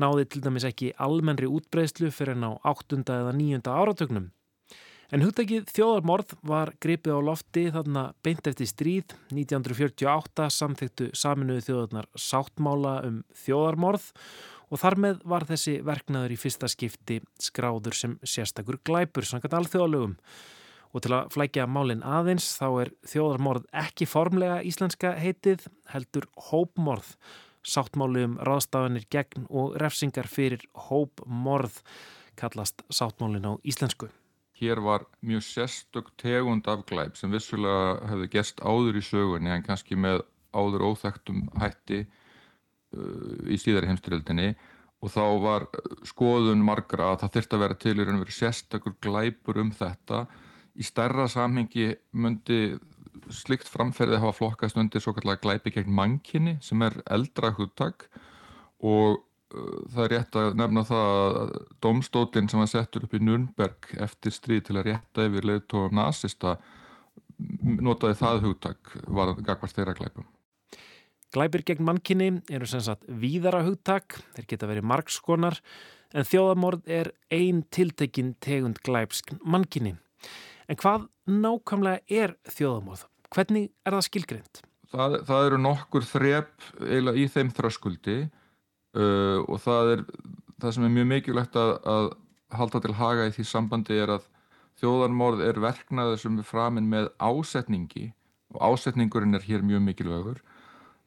náði til dæmis ekki almennri útbreyslu fyrir en á 8. eða 9. áratögnum. En hugtakið þjóðarmorð var gripið á lofti þarna beint eftir stríð 1948 samþyktu saminuðu þjóðarnar sáttmála um þjóðarmorð og þar með var þessi verknaður í fyrsta skipti skráður sem sérstakur glæpur sangat alþjóðalögum. Og til að flækja málinn aðeins þá er þjóðarmorð ekki formlega íslenska heitið heldur hópmorð sáttmáli um ráðstafanir gegn og refsingar fyrir hópmorð kallast sáttmálin á íslensku. Hér var mjög sérstök tegund af glæp sem vissulega hefði gest áður í sögunni en kannski með áður óþægtum hætti uh, í síðari heimstyrjöldinni og þá var skoðun margra að það þurfti að vera til í raun og veru sérstakur glæpur um þetta. Í stærra samhengi myndi slikt framferði hafa flokkast undir svo kallega glæpi gegn mankinni sem er eldra hugtak og það er rétt að nefna það að domstótin sem var settur upp í Nürnberg eftir stríð til að rétta yfir leiðtóðum nazista notaði það hugtak var gagvart þeirra glæpum. Glæpir gegn mankinni eru sem sagt víðara hugtak, þeir geta verið margskonar en þjóðamorð er ein tiltekinn tegund glæps mankinni. En hvað nákvæmlega er þjóðamorð? Hvernig er það skilgreint? Það, það eru nokkur þrep eiginlega í þeim þröskuldi uh, og það er það sem er mjög mikilvægt að, að halda til haga í því sambandi er að þjóðarmorð er verknaður sem er framin með ásetningi og ásetningurinn er hér mjög mikilvægur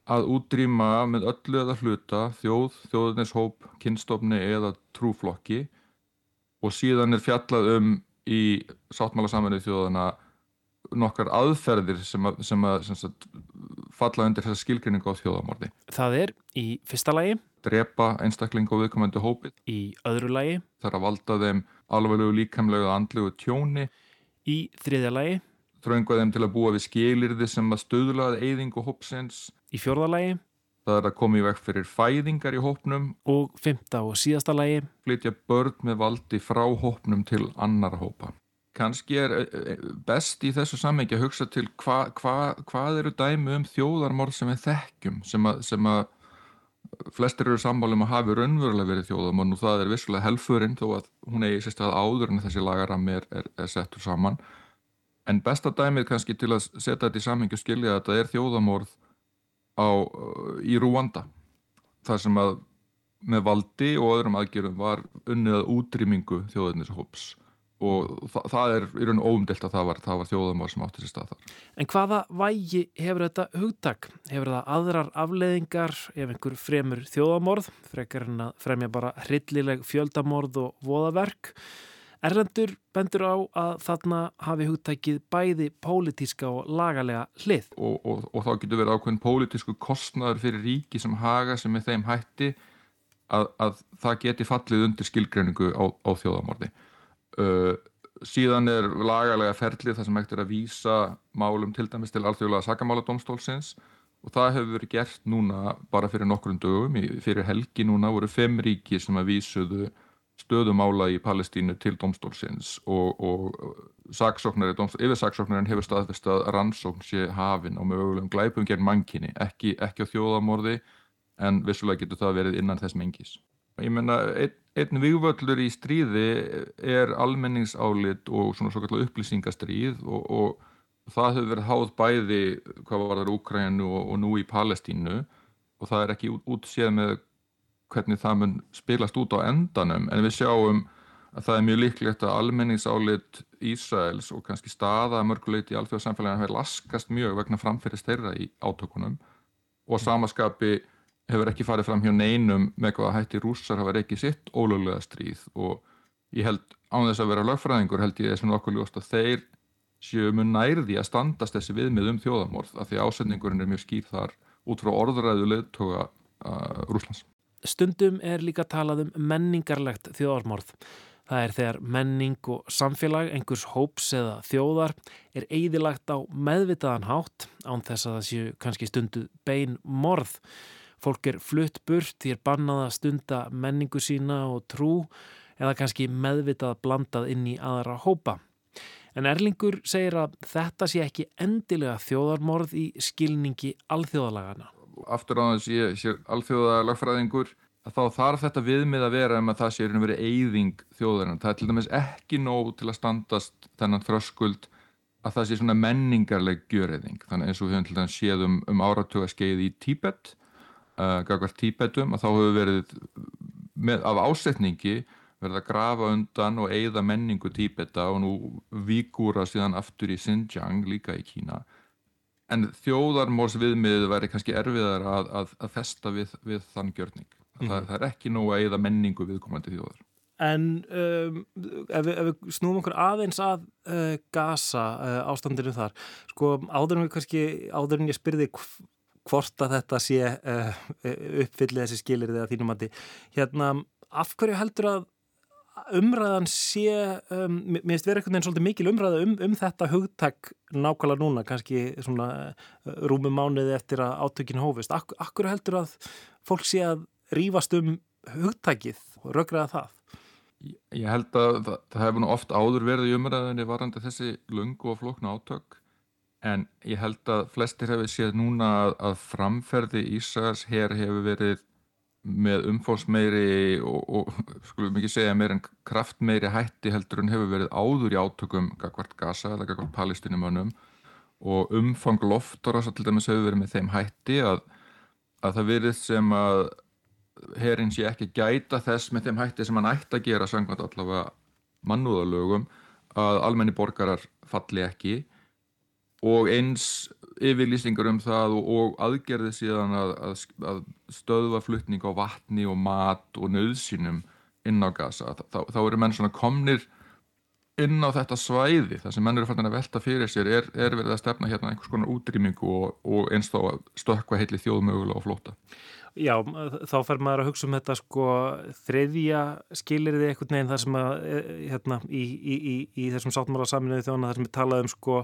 að útrýma með öllu eða hluta þjóð, þjóðunishóp, kynstofni eða trúflokki og síðan er fjallað um í sáttmála saminuð þjóðana nokkar aðferðir sem, að, sem, að, sem sagt, falla undir þessa skilgrinningu á þjóðamordi. Það er í fyrsta lagi, Drepa einstakling og viðkomandi hópið. í öðru lagi, Það er að valda þeim alveglegu líkamlegu andlegu tjóni. í þriðja lagi, Þrönga þeim til að búa við skilirði sem að stöðlaði eyðingu hópsins. í fjórða lagi Það er að koma í veg fyrir fæðingar í hópnum. og fymta og síðasta lagi Flytja börn með valdi frá hópnum til annara hópa. Kanski er eh, eh, best í þessu samhengi að hugsa til hva, hva, hvað eru dæmi um þjóðarmorð sem við þekkjum sem að, sem að flestir eru sammálum að hafi raunverulega verið þjóðarmorð og það er vissulega helfurinn þó að hún eigi sérstæð áður en þessi lagaram er, er, er settur saman en besta dæmið kannski til að setja þetta í samhengi og skilja að þetta er þjóðarmorð á, í Rúanda þar sem að með valdi og öðrum aðgerðum var unnið að útrýmingu þjóðarnishóps og þa það er í raun óumdelt að það var, var þjóðamár sem átti sér stað þar. En hvaða vægi hefur þetta hugtak? Hefur það aðrar afleiðingar ef einhver fremur þjóðamorð, frekar en að fremja bara hryllileg fjöldamorð og voðaverk? Erlendur bendur á að þarna hafi hugtækið bæði pólitíska og lagalega hlið. Og, og, og þá getur verið ákveðin pólitísku kostnaður fyrir ríki sem haga sem er þeim hætti að, að það geti fallið undir skilgreiningu á, á þjóðamorði. Uh, síðan er lagalega ferlið þar sem er að vísa málum til dæmis til alþjóðlega sakamáladómstólsins og það hefur verið gert núna bara fyrir nokkrum dögum, fyrir helgi núna voru fimm ríki sem að vísuðu stöðumála í Palestínu til domstólsins og, og saksóknari, yfirsaksóknarin hefur staðfest að rannsókn sé hafin á mögulegum glæpum gegn mankinni, ekki, ekki á þjóðamorði en vissulega getur það verið innan þess mengis. Ég menna, einn, einn vigvöllur í stríði er almenningsálit og svona svo kallar upplýsingastríð og, og það hefur verið háð bæði hvað var þar Úkrænu og, og nú í Palestínu og það er ekki út, útséð með hvernig það mun spilast út á endanum en við sjáum að það er mjög líklegt að almenningsálit Ísraels og kannski staða mörguleit í alþjóðsamfélaginu hefur laskast mjög vegna framfyrir þeirra í átökunum og samaskapi hefur ekki farið fram hjá neinum með hvaða hætti rússar hafa reikið sitt ólöglega stríð og ég held án þess að vera lögfræðingur held ég þessum okkur ljóst að þeir séu mun nærði að standast þessi viðmið um þjóðamorð af því ásendingurinn er mjög skýr þar út frá orðræðu leðtoga uh, Rúslands. Stundum er líka talað um menningarlegt þjóðarmorð. Það er þegar menning og samfélag einhvers hóps eða þjóðar er eigðilagt á meðvitaðan hátt án þess að það séu kannski stundu bein morð. Fólk er flutt burt, því er bannað að stunda menningu sína og trú eða kannski meðvitað blandað inn í aðra hópa. En Erlingur segir að þetta sé ekki endilega þjóðarmorð í skilningi alþjóðalagana. Aftur á þess ég sé alþjóðalagfræðingur að þá þarf þetta viðmið að vera um að það sé og verið eyðing þjóðarinnar. Það er til dæmis ekki nóg til að standast þennan þröskuld að það sé svona menningarleg gjöreyðing. Þannig eins og við höfum til dæmis séð um, um áratuga skeið í Tíbet, uh, gagvart Tíbetum, að þá hefur verið með, af ásetningi verið að grafa undan og eigða menningu Tíbeta og nú vikúra síðan aftur í Xinjiang líka í Kína. En þjóðarmórs viðmiðið væri kannski erfiðar að, að, að festa við, við þann gjörning. Mm. Það, það er ekki nóg að eigða menningu viðkomandi þjóðar. En um, ef, við, ef við snúum okkur aðeins að uh, Gaza uh, ástandinu þar, sko áður en við kannski, áður en ég spyrði hvort að þetta sé uh, uppfyllið þessi skilir þegar þínum að þið, hérna, af hverju heldur að umræðan sé, um, mér finnst verið einhvern veginn svolítið mikil umræða um, um þetta hugtak nákvæmlega núna, kannski svona rúmum mánuði eftir að átökinu hófist. Ak akkur heldur að fólk sé að rífast um hugtakið og rökraða það? Ég held að það, það hefur nú oft áður verið í umræðinni varandi þessi lungu og flokna átök en ég held að flestir hefur séð núna að, að framferði Ísars hér hefur verið með umfólksmeiri og, og skulum ekki segja meir en kraftmeiri hætti heldur en hefur verið áður í átökum gagvart Gaza eða gagvart palestinumönnum og umfang loftar til dæmis hefur verið með þeim hætti að, að það verið sem að herin sé ekki gæta þess með þeim hætti sem hann ætti að gera samkvæmt allavega mannúðalögum að almenni borgarar falli ekki. Og eins yfirlýsingar um það og, og aðgerði síðan að, að, að stöðva flutning á vatni og mat og nöðsynum inn á gasa. Þá, þá eru menn svona komnir inn á þetta svæði þar sem menn eru fannin að velta fyrir sér er, er verið að stefna hérna einhvers konar útrýmingu og, og eins þá stökka heitli þjóðmögulega og flóta. Já, þá fer maður að hugsa um þetta sko þriðja skilirði einhvern veginn þar sem að hérna, í, í, í, þessum sáttmála saminuði þjóna þar sem við talaðum sko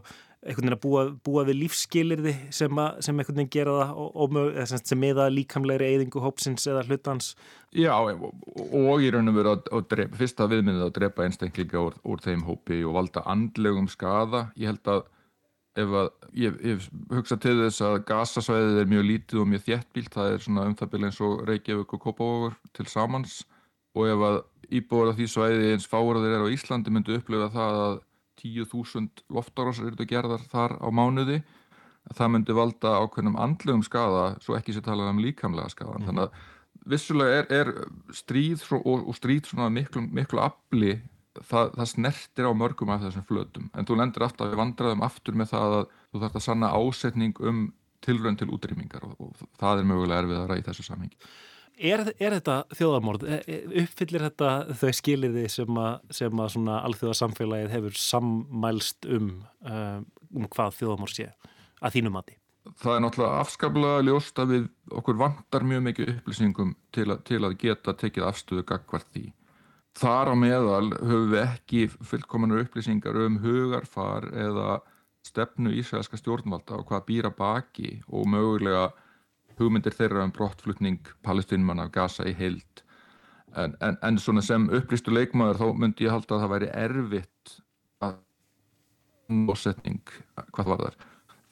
einhvern veginn að búa, búa við lífsskilirði sem, að, sem einhvern veginn gera það og, og, sem meða líkamlegri eyðingu hópsins eða hlutans. Já, og, og í raun og veru að, að drepa, fyrsta viðminnið að drepa einstaklinga úr, úr þeim hópi og valda andlegum skada. Ég held að ef að, ég, ég hugsa til þess að gasasvæðið er mjög lítið og mjög þjættbílt, það er svona umþabileg eins og Reykjavík og Kópavóður til samans og ef að íbúður af því svæði eins fáur að þeir eru á Íslandi myndu upplifa það að 10.000 loftárásar eru gerðar þar á mánuði það myndi valda ákveðnum andlegum skada svo ekki sér talað um líkamlega skada mm. þannig að vissulega er, er stríð og, og stríð svona miklu, miklu afli það, það snertir á mörgum af þessum flötum en þú lendir alltaf við vandraðum aftur með það að þú þarfst að sanna ásetning um tilrönd til útrýmingar og, og það er mögulega erfiðara í þessu samhengi. Er, er þetta þjóðamórð? E, e, uppfyllir þetta þau skiliði sem að, sem að svona alþjóðasamfélagið hefur sammælst um, um, um hvað þjóðamórð sé að þínum mati? Það er náttúrulega afskaplega ljóst að við okkur vantar mjög mikið upplýsingum til að, til að geta tekið afstöðu gagvart því Þar á meðal höfum við ekki fullkomanar upplýsingar um hugarfar eða stefnu ísraelska stjórnvalda og hvað býra baki og mögulega hugmyndir þeirra um brottflutning palestinmann af Gaza í heild. En, en, en svona sem upplýstu leikmaður þá myndi ég halda að það væri erfitt að ósetning hvað var þar.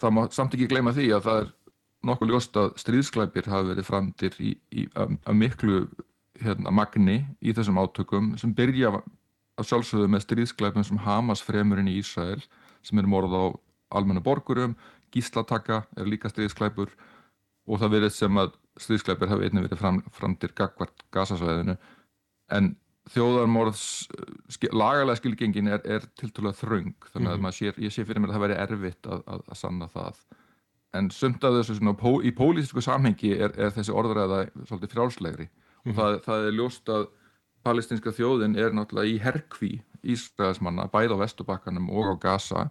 Það má samt ekki gleyma því að það er nokkuð ljóst að stríðsklæpir hafi verið framtir í, í, að, að miklu hérna, magni í þessum átökum sem byrja að sjálfsögðu með stríðskleipum sem Hamas fremurinn í Ísrael sem er morð á almenna borgurum, gíslataka er líka stríðskleipur og það verið sem að stríðskleipur hafi einnig verið fram, fram til gagvart gasasvæðinu en þjóðarmorðs lagalega skilgengin er, er tiltúrulega þröng þannig að mm -hmm. sér, ég sé fyrir mér að það væri erfitt að, að, að sanna það. En sumt af þessu svona, í pólitísku samhengi er, er þessi orðræða svolítið frjálslegri mm -hmm. það, það er ljóst að palestinska þjóðin er náttúrulega í herkví Ísraelsmanna, bæð á Vestubakkanum og á Gaza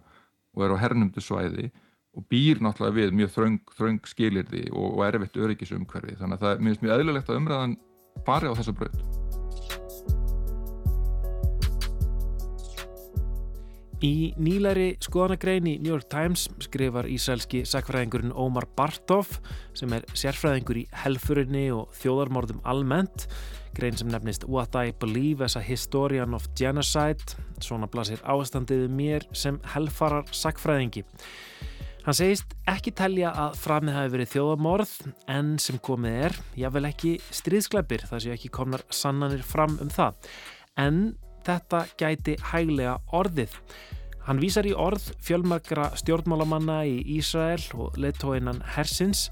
og er á hernumdu svæði og býr náttúrulega við mjög þröng, þröng skilirði og, og erfitt öryggisumhverfi þannig að það er mjög, mjög eðlulegt að umræðan fari á þessu braut Í nýlæri skoðanagrein í New York Times skrifar ísælski sakfræðingurinn Ómar Bartov sem er sérfræðingur í helfurinni og þjóðarmorðum almennt grein sem nefnist What I Believe as a Historian of Genocide. Svona blasir ástandiðu mér sem helfarar sakfræðingi Hann segist ekki telja að framið hafi verið þjóðamorð en sem komið er, jável ekki stríðskleipir þar séu ekki komnar sannanir fram um það. En þetta gæti hæglega orðið. Hann vísar í orð fjölmarkra stjórnmálamanna í Ísrael og leittóinan Hersins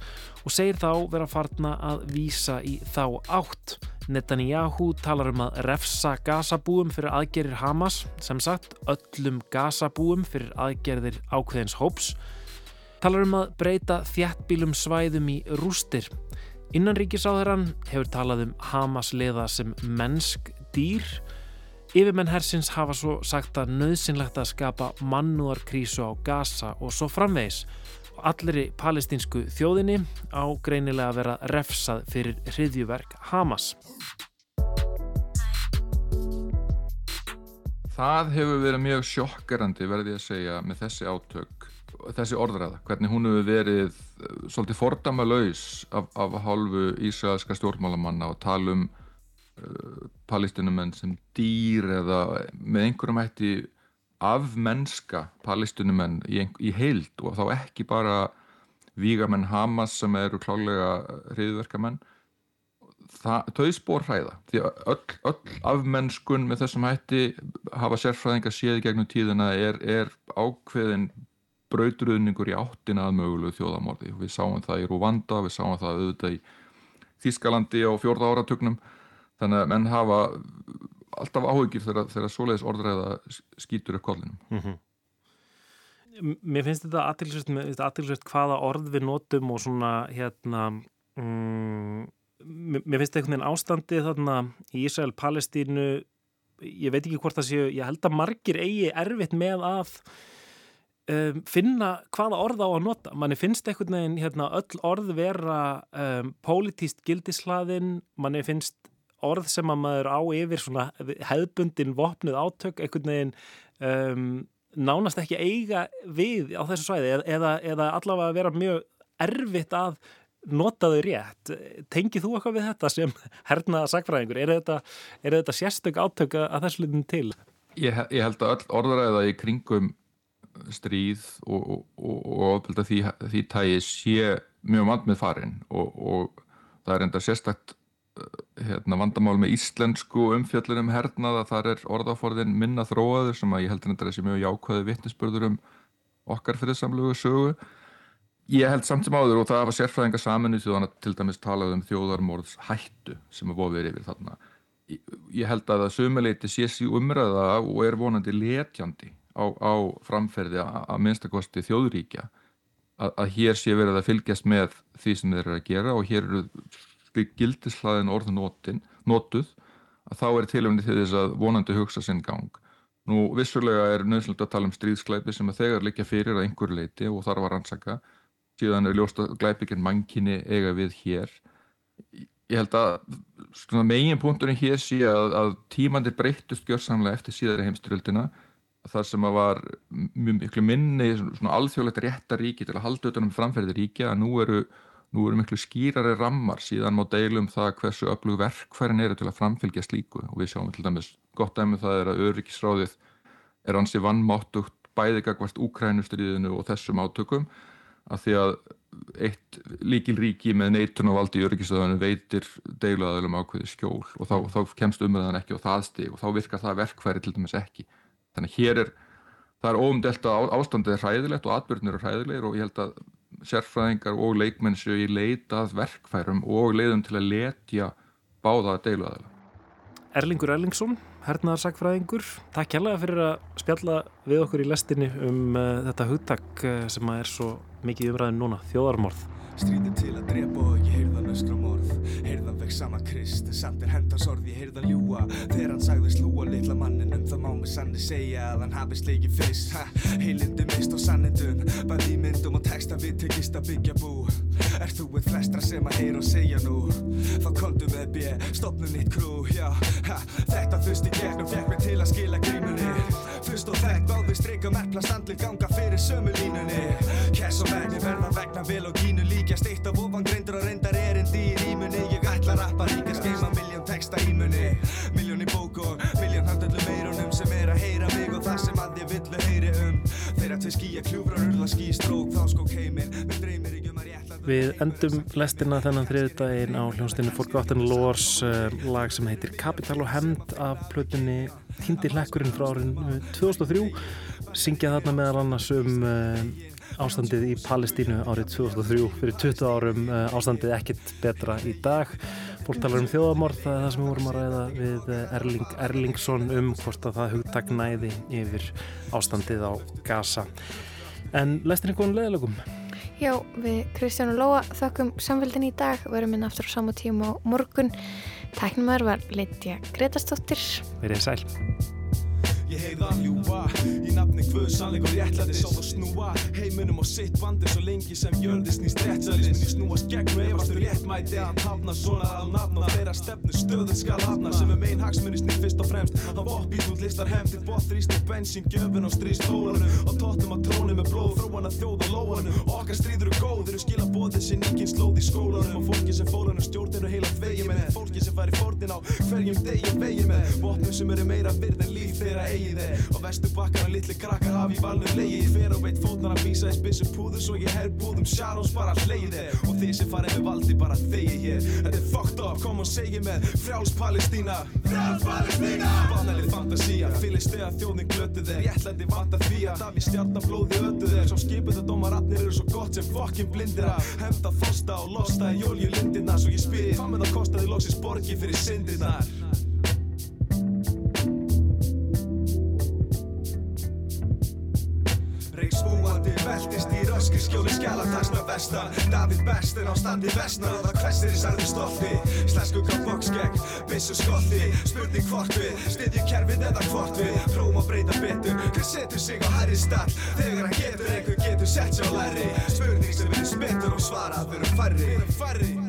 og segir þá vera farna að vísa í þá átt. Netanyahu talar um að refsa gasabúum fyrir aðgerðir Hamas, sem sagt öllum gasabúum fyrir aðgerðir ákveðins hóps. Talar um að breyta þjættbílum svæðum í rústir. Innanríkisáðurann hefur talað um Hamas liða sem mennsk dýr Yfirmenn hersins hafa svo sagt að nöðsynlegt að skapa mannúarkrísu á Gaza og svo framvegis. Allri palestinsku þjóðinni á greinilega að vera refsað fyrir hriðjuverk Hamas. Það hefur verið mjög sjokkerandi verði að segja með þessi átök, þessi orðræða, hvernig hún hefur verið eh, svolítið fordama laus af, af hálfu ísraelska stjórnmálamanna og tala um Uh, palestinumenn sem dýr eða með einhverjum hætti af mennska palestinumenn í, í heild og þá ekki bara vígamenn Hamas sem eru klálega hriðverkamenn þau spór hræða því að öll, öll af mennskun með þessum hætti hafa sérfræðingar séði gegnum tíðina er, er ákveðin brauturöðningur í áttina að mögulegu þjóðamorði við sáum það í Rúvanda, við sáum það auðvitað í Þískalandi á fjórða áratugnum þannig að menn hafa alltaf áhugir þegar, þegar svoleiðis orðræða skýtur upp kollinum Mhm. Mér finnst þetta aðtilsvægt hvaða orð við notum og svona hérna mm, mér finnst einhvern veginn ástandi þarna í Ísrael, Palestínu ég veit ekki hvort það séu, ég held að margir eigi erfitt með að um, finna hvaða orð á að nota manni finnst einhvern veginn hérna, öll orð vera um, pólitíst gildislaðin, manni finnst orð sem að maður á yfir svona hefðbundin vopnuð átök einhvern veginn um, nánast ekki eiga við á þessu svæði eða, eða, allavega vera mjög erfitt að nota þau rétt. Tengið þú eitthvað við þetta sem hernaða sagfræðingur? Er þetta, þetta sérstök átök að þessu litin til? Ég, ég held að öll orðræða í kringum stríð og, og, og, og því, því tægi sé mjög vand með farin og, það er enda sérstakt hérna, vandamál með íslensku umfjöllunum hernað að þar er orðaforðin minna þróaður sem að ég heldur enda þessi mjög jákvæði vittnesbörður um okkar fyrir samlugu sögu Ég held samt sem áður og það hafa sérfræðingar saminu þjóðan að til dæmis talað um þjóðarmorðs hættu sem að vofir yfir þarna. Ég, held að það sömuleiti sé sí umræða og er vonandi letjandi á, á framferði að, minnstakosti þjóðríkja að, að hér sé verið að fylgjast með því sem þeir eru að gera og hér eru gildislaðin orðu notin, notuð að þá er tilöfni til þess að vonandi hugsa sinn gang. Nú vissulega er nöðslega að tala um stríðskleipi sem að þegar liggja fyrir að einhver leiti og þarf að rannsaka síðan er ljóst að glæpikinn mannkynni eiga við hér ég held að megin punkturinn hér sé að, að tímandir breyttust gjörsamlega eftir síðari heimstyrjöldina þar sem að var mjög miklu minni alþjóðlegt réttaríki til að halda utanum framferði ríkja að nú eru, nú eru miklu skýrari rammar síðan má deilum það hversu öflug verkfærin eru til að framfylgja slíku. Og við sjáum til dæmis gott dæmi það er að öryggisráðið er ansi vannmáttugt bæði gagvart Úkrænustriðinu og þessum átökum að því að eitt líkilríki með neitun og valdi í öryggisöðunum veitir deiluðaðilum ákveði skjól og þá, þá kemst umræðan ekki á það stig og þá virkar það verkfæri til dæmis ekki. Þannig hér er það er óumdelt að ástandið er hræðilegt og atbyrnir er hræðilegir og ég held að sérfræðingar og leikmenn séu í leitað verkfærum og leiðum til að letja báða deiluðaðila Erlingur Erlingsson, hernaðarsakfræðingur takk kærlega fyrir að spjalla við okkur í lestinni um uh, þetta hugtak uh, sem er svo mikið umræðin núna, þjóðarmorð Stríti til að drepa og ég heyrðan öskra morð. Heyrðan vekk sama krist Samt er hendans orð ég heyrðan ljúa Þegar hann sagði slúa litla manninum Það má með sanni segja að hann hafi sleikið fyrst Heilindi mist og sannindun Bæði myndum og texta við tekist að byggja bú. Er þú við flestra sem að heyra og segja nú? Þá komdu með bjö, stopnum nýtt krú Já, ha, þetta fyrst í gegn og fekk mig til að skila grímunni Fyrst og þekk báði strika merkla standli ganga fyrir sömu línunni. Kess og menni verða vegna vel og kínu líka Steitt af ofan greindur og reyndar erindi í rýmunni Ég ætla að rappa líka skeima miljón texta í munni. Miljón í bók og miljón handöllu meirunum sem er að heyra mig og það sem að ég villu heyri um. Þeirra til skýja kljúfrar urða ský strók þá skók heimir Mér dreymir ekki Við endum lestina þennan þriðdægin á hljónstinu Forgotten Lores uh, lag sem heitir Capital og Hemd af plötunni Tindi hlekkurinn frá árin 2003 syngja þarna meðal annars um uh, ástandið í Palestínu árið 2003 fyrir 20 árum uh, ástandið ekkit betra í dag. Fólk talar um þjóðamorð það er það sem við vorum að ræða við Erling Erlingsson um hvort að það hugtak næði yfir ástandið á Gaza. En lestin er góðan leðilegum Já, við Kristján og Lóa þökkum samfélgin í dag, verum inn aftur á sama tíma á morgun. Tæknumar var Lítja Gretastóttir. verið sæl Ég heyrða að ljúa Í nafni hvöð sannleik og réttlæti Sá þá snúa. Heiminum á sitt bandi Svo lengi sem jörði snýst réttlætis Minn ég snúast gegn og efast réttmæti Að hafna svona á nafna og þeirra stefnu Stöðun skal hafna. Sem er megin hagsmunni snýr fyrst og fremst Af oppýt út listar hefndir Bótt þrýstir bensín gjöfun á stríðstólunum Og tóttum að tróni með blóð Þróan að þjóð og lóanum. Og okkar stríður eru góð Eru skila bóðið sér nýkin slóð í skólanum. Og fólki sem fólunum stjórnir og heila þvegið með. Fólki sem fær í fórnin á hverjum degi vegið með. Vopnum sem eru meira virð en líf þeirra eigið þeir Og vestu bakkar að litli krakkar hafi valnum leið Ég fer og veit fótnar að vísa í spissu púður Svo ég herr búðum Sharons bara hleyið þeir Og þið sem farið með valdi bara þegi hér. Þetta er fucked up, kom og segi með Frjáls Palestína. Frjáls Palestína! Banalið fantasía, fyllist þegar þjóðin glötu þeir Réttlændi vanta því að Daví stjarnar blóði ötu þeir Svo skipundadómaratnir eru svo gott sem fokkin blindir að Hemda fosta og losta í olju lindina Svo ég spyr, hvað mun það kostaði loksins borgi fyrir syndirnar? Veltist í röski skjóli skjálatags með vestan. David Best er á standi vestna og það hvessir í særði stolti Sleskuga boxgegg, bissu skolti Spurning hvort við, styðjum kerfið eða hvort við Prófum að breyta betur, hver setur sig á hærri stall Þegar hann getur, einhver getur sett sér á læri. Spurning sem við spytur og svarað verum færri